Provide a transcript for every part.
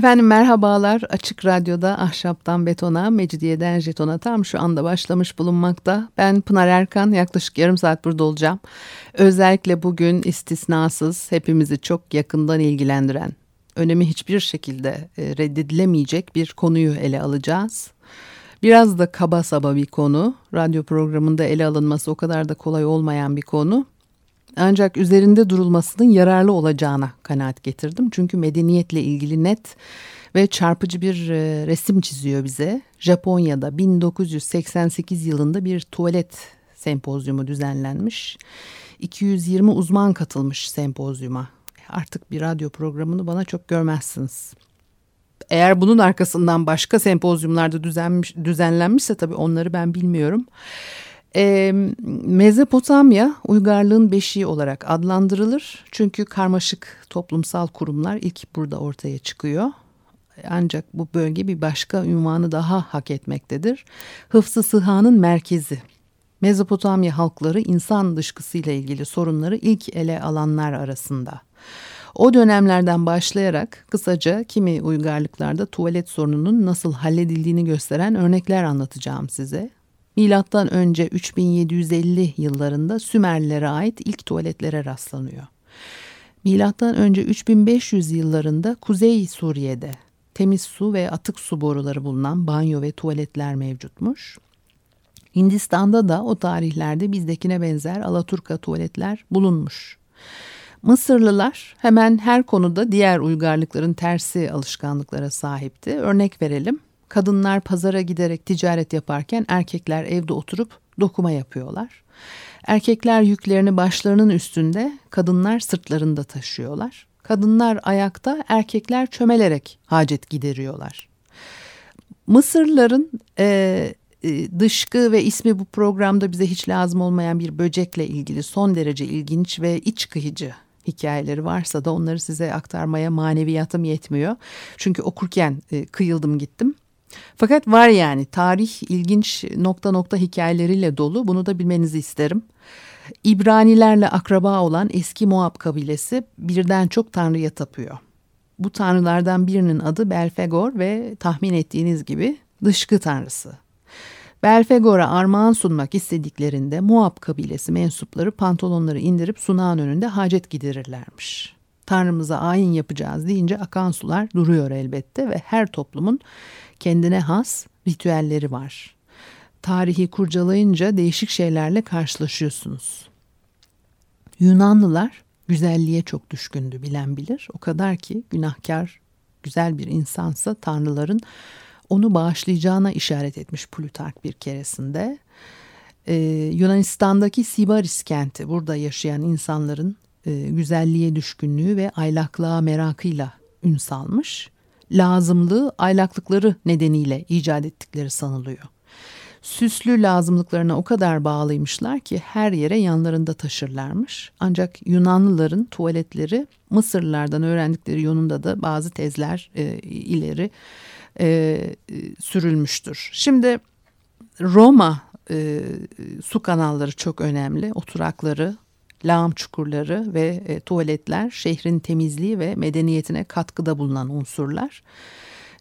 Efendim merhabalar. Açık Radyo'da Ahşaptan Betona, Mecidiyeden Jeton'a tam şu anda başlamış bulunmakta. Ben Pınar Erkan, yaklaşık yarım saat burada olacağım. Özellikle bugün istisnasız hepimizi çok yakından ilgilendiren, önemi hiçbir şekilde e, reddedilemeyecek bir konuyu ele alacağız. Biraz da kaba saba bir konu. Radyo programında ele alınması o kadar da kolay olmayan bir konu. Ancak üzerinde durulmasının yararlı olacağına kanaat getirdim. Çünkü medeniyetle ilgili net ve çarpıcı bir e, resim çiziyor bize. Japonya'da 1988 yılında bir tuvalet sempozyumu düzenlenmiş. 220 uzman katılmış sempozyuma. Artık bir radyo programını bana çok görmezsiniz. Eğer bunun arkasından başka sempozyumlarda düzenmiş, düzenlenmişse tabii onları ben bilmiyorum. E, Mezopotamya uygarlığın beşiği olarak adlandırılır. Çünkü karmaşık toplumsal kurumlar ilk burada ortaya çıkıyor. Ancak bu bölge bir başka ünvanı daha hak etmektedir. Hıfzı Sıha'nın merkezi. Mezopotamya halkları insan dışkısıyla ilgili sorunları ilk ele alanlar arasında. O dönemlerden başlayarak kısaca kimi uygarlıklarda tuvalet sorununun nasıl halledildiğini gösteren örnekler anlatacağım size. Milattan önce 3750 yıllarında Sümerlilere ait ilk tuvaletlere rastlanıyor. Milattan önce 3500 yıllarında Kuzey Suriye'de temiz su ve atık su boruları bulunan banyo ve tuvaletler mevcutmuş. Hindistan'da da o tarihlerde bizdekine benzer Alaturka tuvaletler bulunmuş. Mısırlılar hemen her konuda diğer uygarlıkların tersi alışkanlıklara sahipti. Örnek verelim. Kadınlar pazara giderek ticaret yaparken erkekler evde oturup dokuma yapıyorlar. Erkekler yüklerini başlarının üstünde, kadınlar sırtlarında taşıyorlar. Kadınlar ayakta, erkekler çömelerek hacet gideriyorlar. Mısırlıların e, dışkı ve ismi bu programda bize hiç lazım olmayan bir böcekle ilgili son derece ilginç ve iç kıyıcı hikayeleri varsa da onları size aktarmaya maneviyatım yetmiyor. Çünkü okurken e, kıyıldım gittim. Fakat var yani tarih ilginç nokta nokta hikayeleriyle dolu bunu da bilmenizi isterim. İbranilerle akraba olan eski Moab kabilesi birden çok tanrıya tapıyor. Bu tanrılardan birinin adı Belfegor ve tahmin ettiğiniz gibi dışkı tanrısı. Belfegor'a armağan sunmak istediklerinde Moab kabilesi mensupları pantolonları indirip sunağın önünde hacet giderirlermiş. Tanrımıza ayin yapacağız deyince akan sular duruyor elbette ve her toplumun kendine has ritüelleri var. Tarihi kurcalayınca değişik şeylerle karşılaşıyorsunuz. Yunanlılar güzelliğe çok düşkündü bilen bilir. O kadar ki günahkar güzel bir insansa tanrıların onu bağışlayacağına işaret etmiş Plutark bir keresinde. Ee, Yunanistan'daki Sibaris kenti burada yaşayan insanların e, güzelliğe düşkünlüğü ve aylaklığa merakıyla ün salmış. Lazımlığı aylaklıkları nedeniyle icat ettikleri sanılıyor. Süslü lazımlıklarına o kadar bağlıymışlar ki her yere yanlarında taşırlarmış. Ancak Yunanlıların tuvaletleri Mısırlılardan öğrendikleri yolunda da bazı tezler e, ileri e, sürülmüştür. Şimdi Roma e, su kanalları çok önemli. Oturakları, lağım çukurları ve e, tuvaletler şehrin temizliği ve medeniyetine katkıda bulunan unsurlar.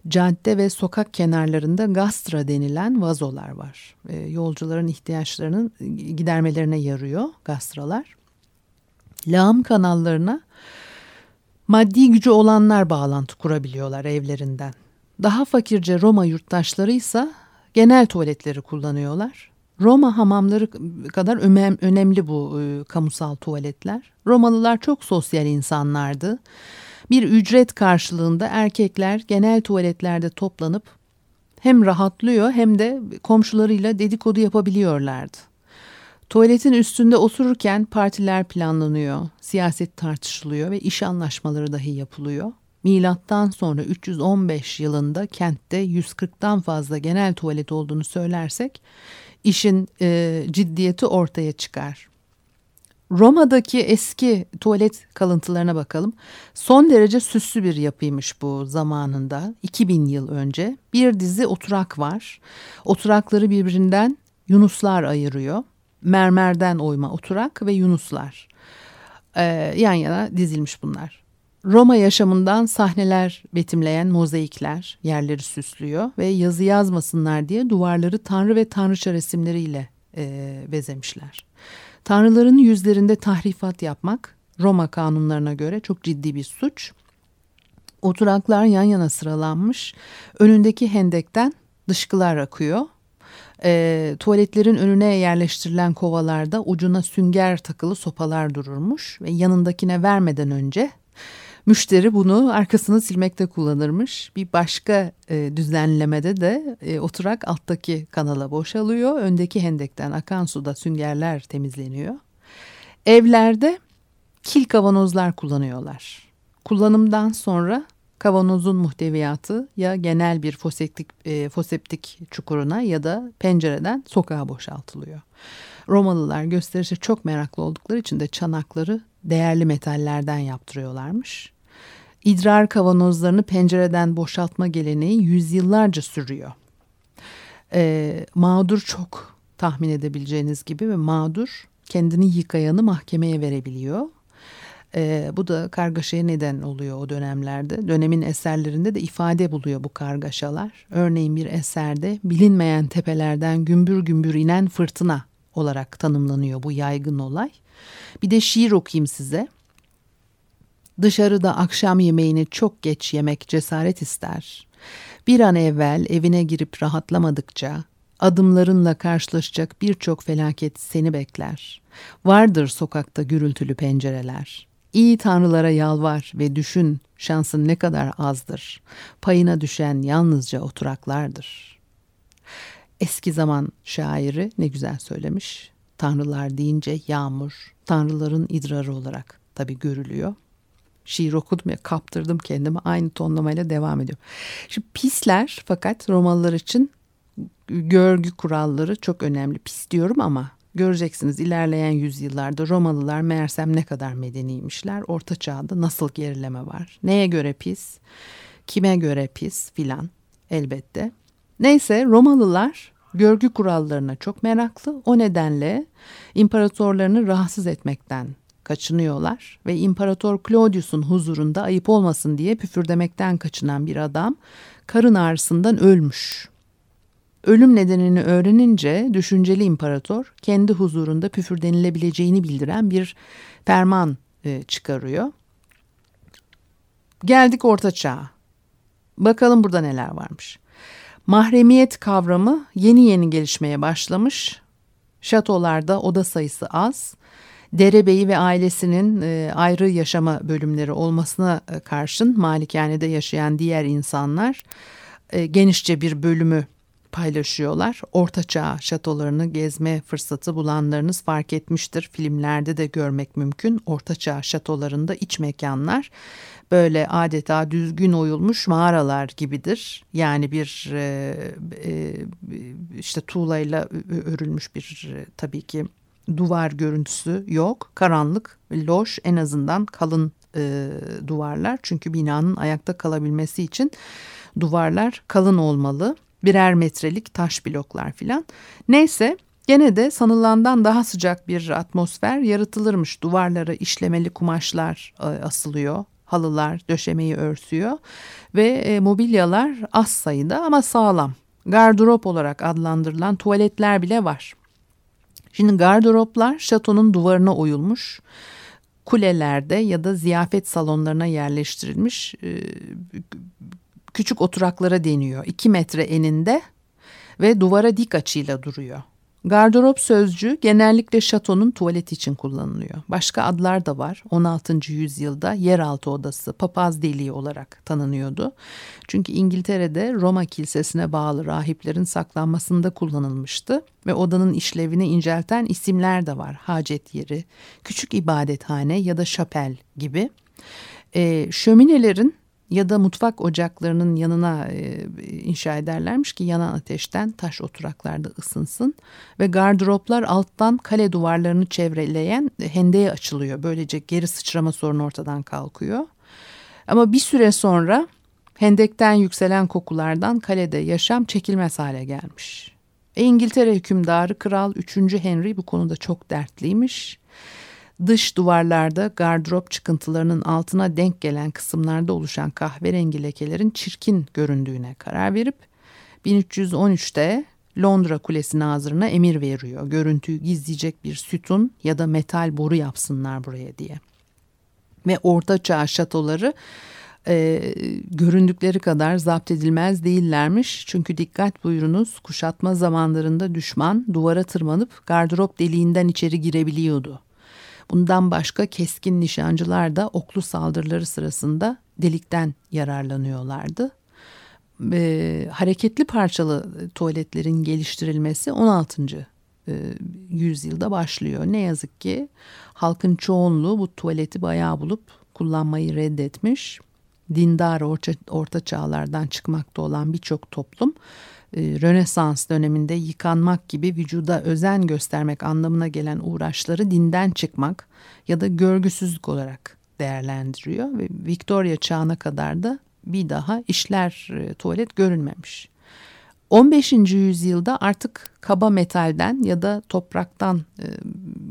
Cadde ve sokak kenarlarında gastra denilen vazolar var. E, yolcuların ihtiyaçlarının gidermelerine yarıyor gastralar. Lağım kanallarına maddi gücü olanlar bağlantı kurabiliyorlar evlerinden. Daha fakirce Roma yurttaşları ise genel tuvaletleri kullanıyorlar. Roma hamamları kadar önemli bu e, kamusal tuvaletler. Romalılar çok sosyal insanlardı. Bir ücret karşılığında erkekler genel tuvaletlerde toplanıp hem rahatlıyor hem de komşularıyla dedikodu yapabiliyorlardı. Tuvaletin üstünde otururken partiler planlanıyor, siyaset tartışılıyor ve iş anlaşmaları dahi yapılıyor. Milattan sonra 315 yılında kentte 140'tan fazla genel tuvalet olduğunu söylersek işin e, ciddiyeti ortaya çıkar. Roma'daki eski tuvalet kalıntılarına bakalım. Son derece süslü bir yapıymış bu zamanında. 2000 yıl önce bir dizi oturak var. Oturakları birbirinden yunuslar ayırıyor. Mermerden oyma oturak ve yunuslar. Ee, yan yana dizilmiş bunlar. Roma yaşamından sahneler betimleyen mozaikler yerleri süslüyor ve yazı yazmasınlar diye duvarları tanrı ve tanrıça resimleriyle e, bezemişler. Tanrıların yüzlerinde tahrifat yapmak Roma kanunlarına göre çok ciddi bir suç. Oturaklar yan yana sıralanmış. Önündeki hendekten dışkılar akıyor. E, tuvaletlerin önüne yerleştirilen kovalarda ucuna sünger takılı sopalar dururmuş ve yanındakine vermeden önce müşteri bunu arkasını silmekte kullanırmış. Bir başka e, düzenlemede de e, oturak alttaki kanala boşalıyor. Öndeki hendekten akan suda süngerler temizleniyor. Evlerde kil kavanozlar kullanıyorlar. Kullanımdan sonra kavanozun muhteviyatı ya genel bir foseptik, e, foseptik çukuruna ya da pencereden sokağa boşaltılıyor. Romalılar gösterişe çok meraklı oldukları için de çanakları değerli metallerden yaptırıyorlarmış. İdrar kavanozlarını pencereden boşaltma geleneği yüzyıllarca sürüyor. E, mağdur çok tahmin edebileceğiniz gibi ve mağdur kendini yıkayanı mahkemeye verebiliyor. E, bu da kargaşaya neden oluyor o dönemlerde. Dönemin eserlerinde de ifade buluyor bu kargaşalar. Örneğin bir eserde bilinmeyen tepelerden gümbür gümbür inen fırtına olarak tanımlanıyor bu yaygın olay. Bir de şiir okuyayım size. Dışarıda akşam yemeğini çok geç yemek cesaret ister. Bir an evvel evine girip rahatlamadıkça adımlarınla karşılaşacak birçok felaket seni bekler. Vardır sokakta gürültülü pencereler. İyi tanrılara yalvar ve düşün şansın ne kadar azdır. Payına düşen yalnızca oturaklardır. Eski zaman şairi ne güzel söylemiş. Tanrılar deyince yağmur, tanrıların idrarı olarak tabi görülüyor şiir okudum ya kaptırdım kendimi aynı tonlamayla devam ediyorum. Şimdi pisler fakat Romalılar için görgü kuralları çok önemli. Pis diyorum ama göreceksiniz ilerleyen yüzyıllarda Romalılar meğersem ne kadar medeniymişler. Orta çağda nasıl gerileme var? Neye göre pis? Kime göre pis filan elbette. Neyse Romalılar görgü kurallarına çok meraklı. O nedenle imparatorlarını rahatsız etmekten kaçınıyorlar ve İmparator Claudius'un huzurunda ayıp olmasın diye püfürdemekten kaçınan bir adam karın ağrısından ölmüş. Ölüm nedenini öğrenince düşünceli imparator kendi huzurunda püfürdenilebileceğini bildiren bir ferman e, çıkarıyor. Geldik Orta Çağ'a. Bakalım burada neler varmış. Mahremiyet kavramı yeni yeni gelişmeye başlamış. Şatolarda oda sayısı az derebeyi ve ailesinin e, ayrı yaşama bölümleri olmasına e, karşın malikanede yaşayan diğer insanlar e, genişçe bir bölümü paylaşıyorlar. Ortaçağ şatolarını gezme fırsatı bulanlarınız fark etmiştir. Filmlerde de görmek mümkün. Ortaçağ şatolarında iç mekanlar böyle adeta düzgün oyulmuş mağaralar gibidir. Yani bir e, e, işte tuğlayla örülmüş bir tabii ki duvar görüntüsü yok. Karanlık, loş en azından kalın e, duvarlar. Çünkü binanın ayakta kalabilmesi için duvarlar kalın olmalı. Birer metrelik taş bloklar filan. Neyse gene de sanılandan daha sıcak bir atmosfer yaratılırmış. Duvarlara işlemeli kumaşlar e, asılıyor. Halılar döşemeyi örsüyor ve e, mobilyalar az sayıda ama sağlam. Gardırop olarak adlandırılan tuvaletler bile var. Şimdi gardıroplar şatonun duvarına oyulmuş. Kulelerde ya da ziyafet salonlarına yerleştirilmiş e, küçük oturaklara deniyor. İki metre eninde ve duvara dik açıyla duruyor. Gardırop sözcüğü genellikle şatonun tuvalet için kullanılıyor. Başka adlar da var. 16. yüzyılda yeraltı odası, papaz deliği olarak tanınıyordu. Çünkü İngiltere'de Roma kilisesine bağlı rahiplerin saklanmasında kullanılmıştı. Ve odanın işlevini incelten isimler de var. Hacet yeri, küçük ibadethane ya da şapel gibi. E, şöminelerin ya da mutfak ocaklarının yanına e, inşa ederlermiş ki yanan ateşten taş oturaklarda ısınsın ve gardıroplar alttan kale duvarlarını çevreleyen hendeye açılıyor. Böylece geri sıçrama sorunu ortadan kalkıyor. Ama bir süre sonra hendekten yükselen kokulardan kalede yaşam çekilmez hale gelmiş. E, İngiltere hükümdarı Kral 3. Henry bu konuda çok dertliymiş. Dış duvarlarda gardırop çıkıntılarının altına denk gelen kısımlarda oluşan kahverengi lekelerin çirkin göründüğüne karar verip 1313'te Londra Kulesi nazırına emir veriyor. Görüntüyü gizleyecek bir sütun ya da metal boru yapsınlar buraya diye. Ve orta çağ şatoları e, göründükleri kadar zapt edilmez değillermiş. Çünkü dikkat buyurunuz kuşatma zamanlarında düşman duvara tırmanıp gardırop deliğinden içeri girebiliyordu. Bundan başka keskin nişancılar da oklu saldırıları sırasında delikten yararlanıyorlardı. E, hareketli parçalı tuvaletlerin geliştirilmesi 16. E, yüzyılda başlıyor. Ne yazık ki halkın çoğunluğu bu tuvaleti bayağı bulup kullanmayı reddetmiş. Dindar orta, orta çağlardan çıkmakta olan birçok toplum Rönesans döneminde yıkanmak gibi vücuda özen göstermek anlamına gelen uğraşları dinden çıkmak ya da görgüsüzlük olarak değerlendiriyor ve Victoria çağına kadar da bir daha işler e, tuvalet görülmemiş. 15. yüzyılda artık kaba metalden ya da topraktan e,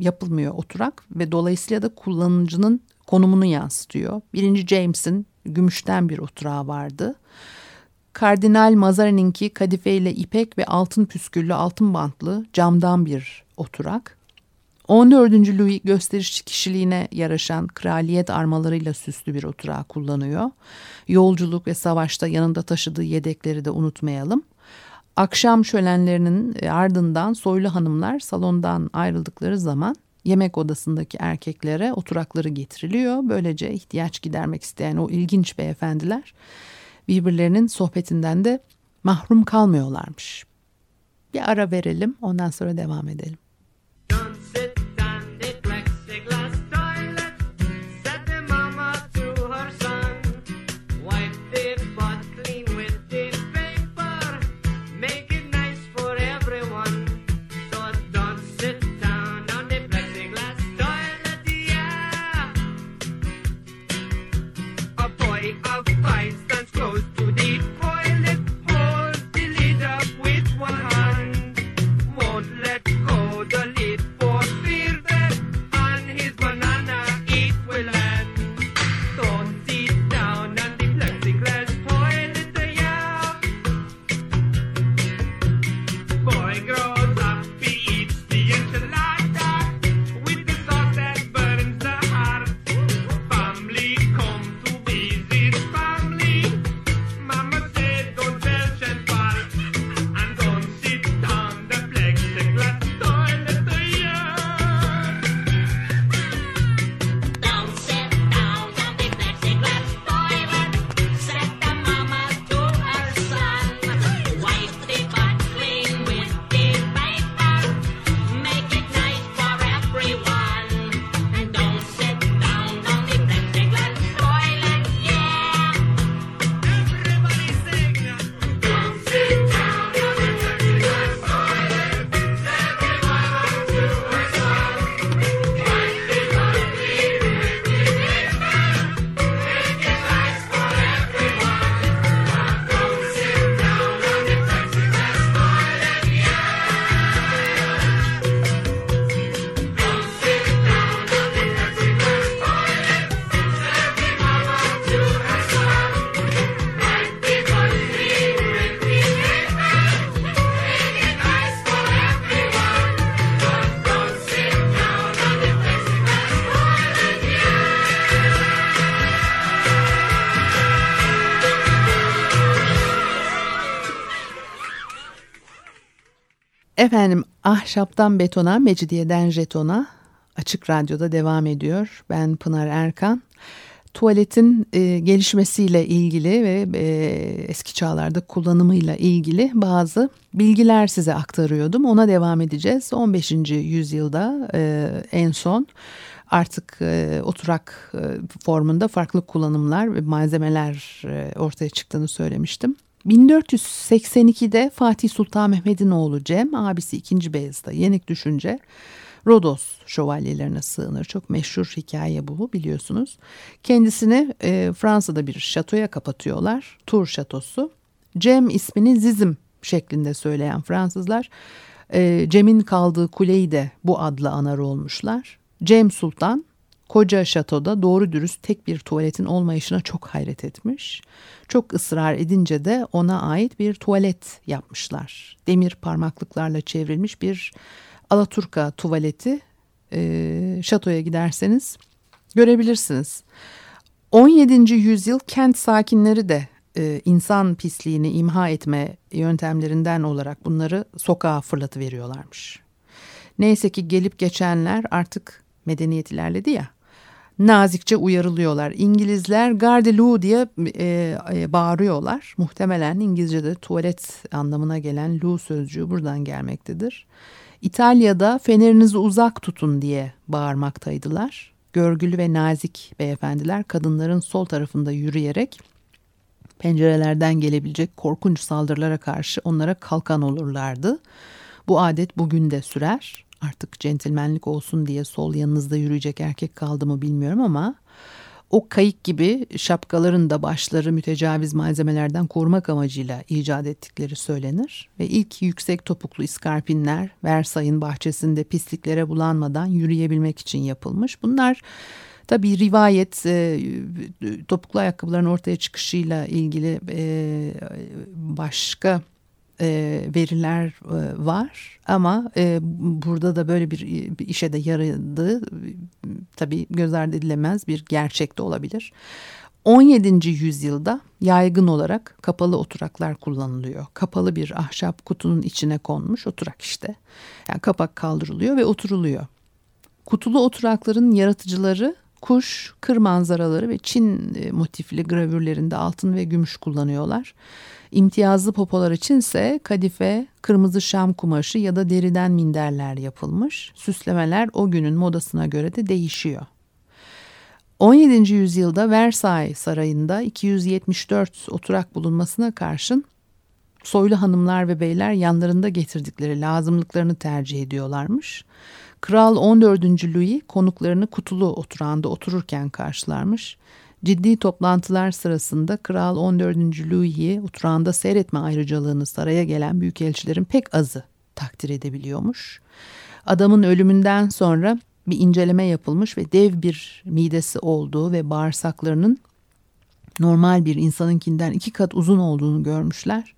yapılmıyor oturak ve dolayısıyla da kullanıcının konumunu yansıtıyor. Birinci James'in gümüşten bir oturağı vardı. Kardinal Mazarininki kadife ile ipek ve altın püsküllü altın bantlı camdan bir oturak. 14. Louis gösteriş kişiliğine yaraşan kraliyet armalarıyla süslü bir oturağı kullanıyor. Yolculuk ve savaşta yanında taşıdığı yedekleri de unutmayalım. Akşam şölenlerinin ardından soylu hanımlar salondan ayrıldıkları zaman yemek odasındaki erkeklere oturakları getiriliyor. Böylece ihtiyaç gidermek isteyen o ilginç beyefendiler birbirlerinin sohbetinden de mahrum kalmıyorlarmış. Bir ara verelim ondan sonra devam edelim. Efendim ahşaptan betona, mecidiyeden jetona açık radyoda devam ediyor. Ben Pınar Erkan. Tuvaletin e, gelişmesiyle ilgili ve e, eski çağlarda kullanımıyla ilgili bazı bilgiler size aktarıyordum. Ona devam edeceğiz. 15. yüzyılda e, en son artık e, oturak e, formunda farklı kullanımlar ve malzemeler e, ortaya çıktığını söylemiştim. 1482'de Fatih Sultan Mehmet'in oğlu Cem, abisi 2. Beyazıt'a yenik düşünce Rodos şövalyelerine sığınır. Çok meşhur hikaye bu biliyorsunuz. Kendisini e, Fransa'da bir şatoya kapatıyorlar. Tur şatosu. Cem ismini Zizim şeklinde söyleyen Fransızlar e, Cem'in kaldığı kuleyi de bu adla anar olmuşlar. Cem Sultan koca şatoda doğru dürüst tek bir tuvaletin olmayışına çok hayret etmiş. Çok ısrar edince de ona ait bir tuvalet yapmışlar. Demir parmaklıklarla çevrilmiş bir Alaturka tuvaleti e, şatoya giderseniz görebilirsiniz. 17. yüzyıl kent sakinleri de e, insan pisliğini imha etme yöntemlerinden olarak bunları sokağa fırlatıveriyorlarmış. Neyse ki gelip geçenler artık medeniyet ilerledi ya nazikçe uyarılıyorlar. İngilizler garde diye e, e, bağırıyorlar. Muhtemelen İngilizce'de tuvalet anlamına gelen loo sözcüğü buradan gelmektedir. İtalya'da fenerinizi uzak tutun diye bağırmaktaydılar. Görgülü ve nazik beyefendiler kadınların sol tarafında yürüyerek pencerelerden gelebilecek korkunç saldırılara karşı onlara kalkan olurlardı. Bu adet bugün de sürer. Artık centilmenlik olsun diye sol yanınızda yürüyecek erkek kaldı mı bilmiyorum ama o kayık gibi şapkaların da başları mütecaviz malzemelerden korumak amacıyla icat ettikleri söylenir. Ve ilk yüksek topuklu iskarpinler Versay'ın bahçesinde pisliklere bulanmadan yürüyebilmek için yapılmış. Bunlar tabii rivayet e, topuklu ayakkabıların ortaya çıkışıyla ilgili e, başka e, veriler e, var ama e, burada da böyle bir, bir işe de yaradığı tabii göz ardı edilemez bir gerçek de olabilir. 17. yüzyılda yaygın olarak kapalı oturaklar kullanılıyor. Kapalı bir ahşap kutunun içine konmuş oturak işte. Yani kapak kaldırılıyor ve oturuluyor. Kutulu oturakların yaratıcıları kuş, kır manzaraları ve Çin e, motifli gravürlerinde altın ve gümüş kullanıyorlar. İmtiyazlı popolar içinse kadife, kırmızı şam kumaşı ya da deriden minderler yapılmış. Süslemeler o günün modasına göre de değişiyor. 17. yüzyılda Versailles Sarayı'nda 274 oturak bulunmasına karşın soylu hanımlar ve beyler yanlarında getirdikleri lazımlıklarını tercih ediyorlarmış. Kral 14. Louis konuklarını kutulu oturağında otururken karşılarmış. Ciddi toplantılar sırasında Kral 14. Louis'i oturağında seyretme ayrıcalığını saraya gelen büyükelçilerin pek azı takdir edebiliyormuş. Adamın ölümünden sonra bir inceleme yapılmış ve dev bir midesi olduğu ve bağırsaklarının normal bir insanınkinden iki kat uzun olduğunu görmüşler.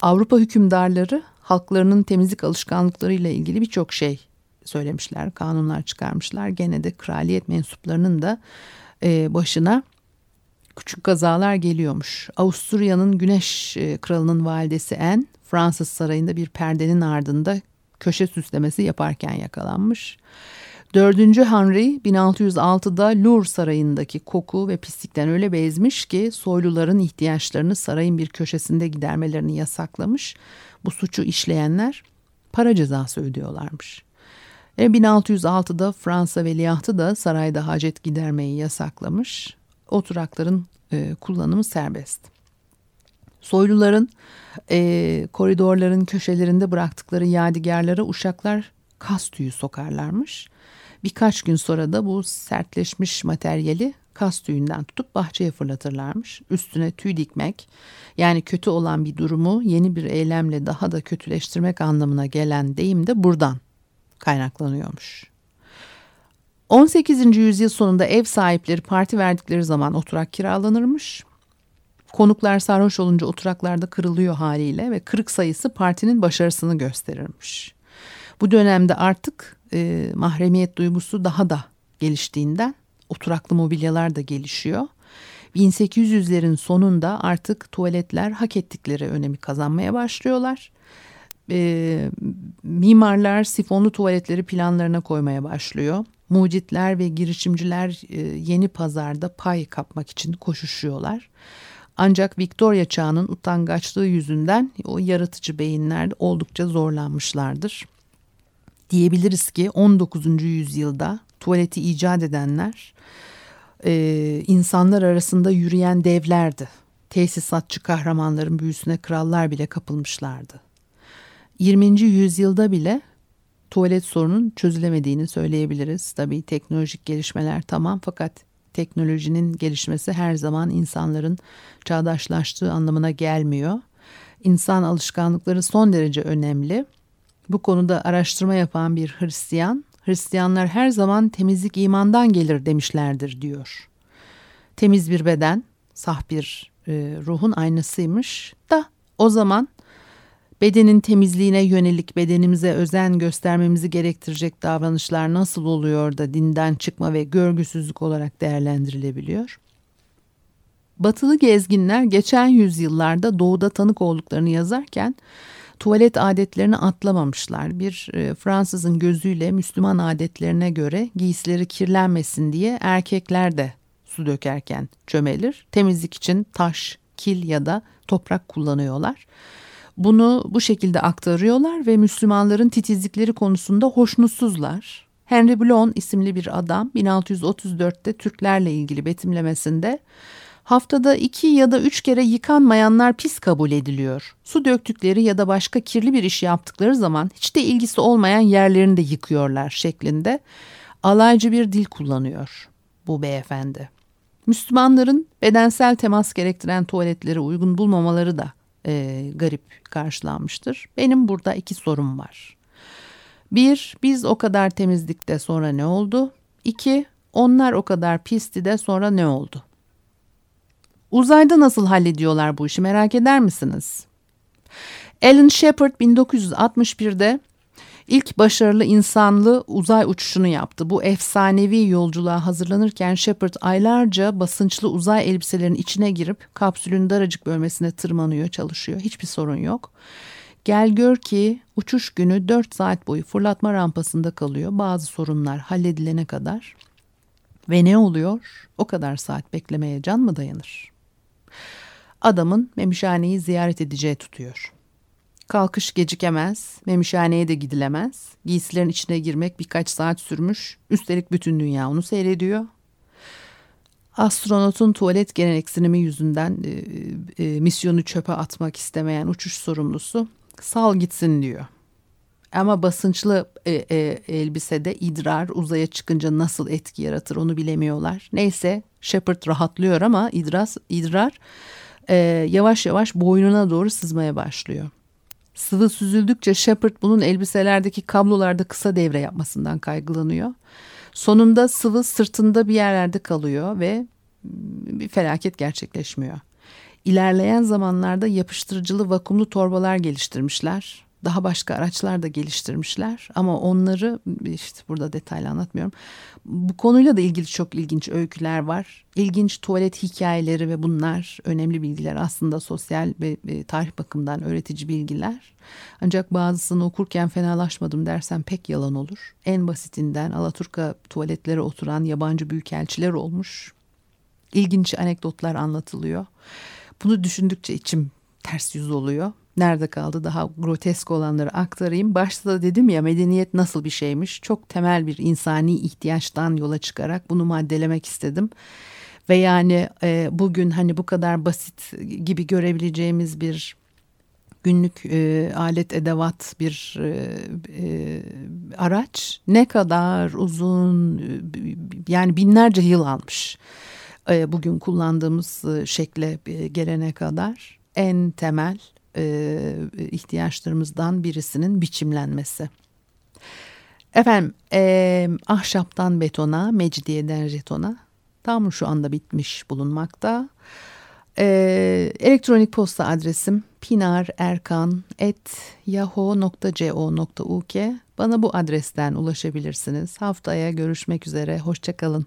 Avrupa hükümdarları halklarının temizlik alışkanlıklarıyla ilgili birçok şey söylemişler, kanunlar çıkarmışlar. Gene de kraliyet mensuplarının da e, başına küçük kazalar geliyormuş. Avusturya'nın Güneş e, Kralı'nın validesi Anne Fransız sarayında bir perdenin ardında köşe süslemesi yaparken yakalanmış. 4. Henry 1606'da Louvre Sarayı'ndaki koku ve pislikten öyle bezmiş ki soyluların ihtiyaçlarını sarayın bir köşesinde gidermelerini yasaklamış. Bu suçu işleyenler para cezası ödüyorlarmış. E 1606'da Fransa veliahtı da sarayda hacet gidermeyi yasaklamış. Oturakların e, kullanımı serbest. Soyluların e, koridorların köşelerinde bıraktıkları yadigarlara uşaklar kas tüyü sokarlarmış. Birkaç gün sonra da bu sertleşmiş materyali kas tüyünden tutup bahçeye fırlatırlarmış. Üstüne tüy dikmek yani kötü olan bir durumu yeni bir eylemle daha da kötüleştirmek anlamına gelen deyim de buradan kaynaklanıyormuş. 18. yüzyıl sonunda ev sahipleri parti verdikleri zaman oturak kiralanırmış. Konuklar sarhoş olunca oturaklarda kırılıyor haliyle ve kırık sayısı partinin başarısını gösterirmiş. Bu dönemde artık e, mahremiyet duygusu daha da geliştiğinden oturaklı mobilyalar da gelişiyor. 1800'lerin sonunda artık tuvaletler hak ettikleri önemi kazanmaya başlıyorlar e, mimarlar sifonlu tuvaletleri planlarına koymaya başlıyor. Mucitler ve girişimciler e, yeni pazarda pay kapmak için koşuşuyorlar. Ancak Victoria çağının utangaçlığı yüzünden o yaratıcı beyinler oldukça zorlanmışlardır. Diyebiliriz ki 19. yüzyılda tuvaleti icat edenler e, insanlar arasında yürüyen devlerdi. Tesisatçı kahramanların büyüsüne krallar bile kapılmışlardı. 20. yüzyılda bile tuvalet sorunun çözülemediğini söyleyebiliriz. Tabii teknolojik gelişmeler tamam fakat teknolojinin gelişmesi her zaman insanların çağdaşlaştığı anlamına gelmiyor. İnsan alışkanlıkları son derece önemli. Bu konuda araştırma yapan bir Hristiyan, Hristiyanlar her zaman temizlik imandan gelir demişlerdir diyor. Temiz bir beden, sah bir e, ruhun aynasıymış da o zaman bedenin temizliğine yönelik bedenimize özen göstermemizi gerektirecek davranışlar nasıl oluyor da dinden çıkma ve görgüsüzlük olarak değerlendirilebiliyor? Batılı gezginler geçen yüzyıllarda doğuda tanık olduklarını yazarken tuvalet adetlerini atlamamışlar. Bir e, Fransızın gözüyle Müslüman adetlerine göre giysileri kirlenmesin diye erkekler de su dökerken çömelir. Temizlik için taş, kil ya da toprak kullanıyorlar. Bunu bu şekilde aktarıyorlar ve Müslümanların titizlikleri konusunda hoşnutsuzlar. Henry Blon isimli bir adam 1634'te Türklerle ilgili betimlemesinde haftada iki ya da üç kere yıkanmayanlar pis kabul ediliyor. Su döktükleri ya da başka kirli bir iş yaptıkları zaman hiç de ilgisi olmayan yerlerini de yıkıyorlar şeklinde alaycı bir dil kullanıyor bu beyefendi. Müslümanların bedensel temas gerektiren tuvaletlere uygun bulmamaları da e, garip karşılanmıştır. Benim burada iki sorum var. Bir, biz o kadar temizdik de sonra ne oldu? İki, onlar o kadar pisti de sonra ne oldu? Uzayda nasıl hallediyorlar bu işi merak eder misiniz? Alan Shepard 1961'de ilk başarılı insanlı uzay uçuşunu yaptı. Bu efsanevi yolculuğa hazırlanırken Shepard aylarca basınçlı uzay elbiselerin içine girip kapsülün daracık bölmesine tırmanıyor, çalışıyor. Hiçbir sorun yok. Gel gör ki uçuş günü 4 saat boyu fırlatma rampasında kalıyor. Bazı sorunlar halledilene kadar. Ve ne oluyor? O kadar saat beklemeye can mı dayanır? Adamın memişhaneyi ziyaret edeceği tutuyor. Kalkış gecikemez, memişhaneye de gidilemez. Giysilerin içine girmek birkaç saat sürmüş. Üstelik bütün dünya onu seyrediyor. Astronotun tuvalet gereksinimi yüzünden e, e, misyonu çöpe atmak istemeyen uçuş sorumlusu sal gitsin diyor. Ama basınçlı e, e, elbisede idrar uzaya çıkınca nasıl etki yaratır onu bilemiyorlar. Neyse Shepard rahatlıyor ama idras, idrar e, yavaş yavaş boynuna doğru sızmaya başlıyor. Sıvı süzüldükçe Shepard bunun elbiselerdeki kablolarda kısa devre yapmasından kaygılanıyor. Sonunda sıvı sırtında bir yerlerde kalıyor ve bir felaket gerçekleşmiyor. İlerleyen zamanlarda yapıştırıcılı vakumlu torbalar geliştirmişler daha başka araçlar da geliştirmişler ama onları işte burada detaylı anlatmıyorum. Bu konuyla da ilgili çok ilginç öyküler var. İlginç tuvalet hikayeleri ve bunlar önemli bilgiler aslında sosyal ve tarih bakımından öğretici bilgiler. Ancak bazısını okurken fenalaşmadım dersem pek yalan olur. En basitinden Alaturka tuvaletlere oturan yabancı büyükelçiler olmuş. İlginç anekdotlar anlatılıyor. Bunu düşündükçe içim ters yüz oluyor. Nerede kaldı daha grotesk olanları aktarayım. Başta da dedim ya medeniyet nasıl bir şeymiş. Çok temel bir insani ihtiyaçtan yola çıkarak bunu maddelemek istedim. Ve yani e, bugün hani bu kadar basit gibi görebileceğimiz bir günlük e, alet edevat bir e, e, araç ne kadar uzun yani binlerce yıl almış. E, bugün kullandığımız e, şekle e, gelene kadar en temel e, ihtiyaçlarımızdan birisinin biçimlenmesi. Efendim e, ahşaptan betona, mecidiyeden jetona tam şu anda bitmiş bulunmakta. E, elektronik posta adresim pinarerkan.yahoo.co.uk Bana bu adresten ulaşabilirsiniz. Haftaya görüşmek üzere. Hoşçakalın.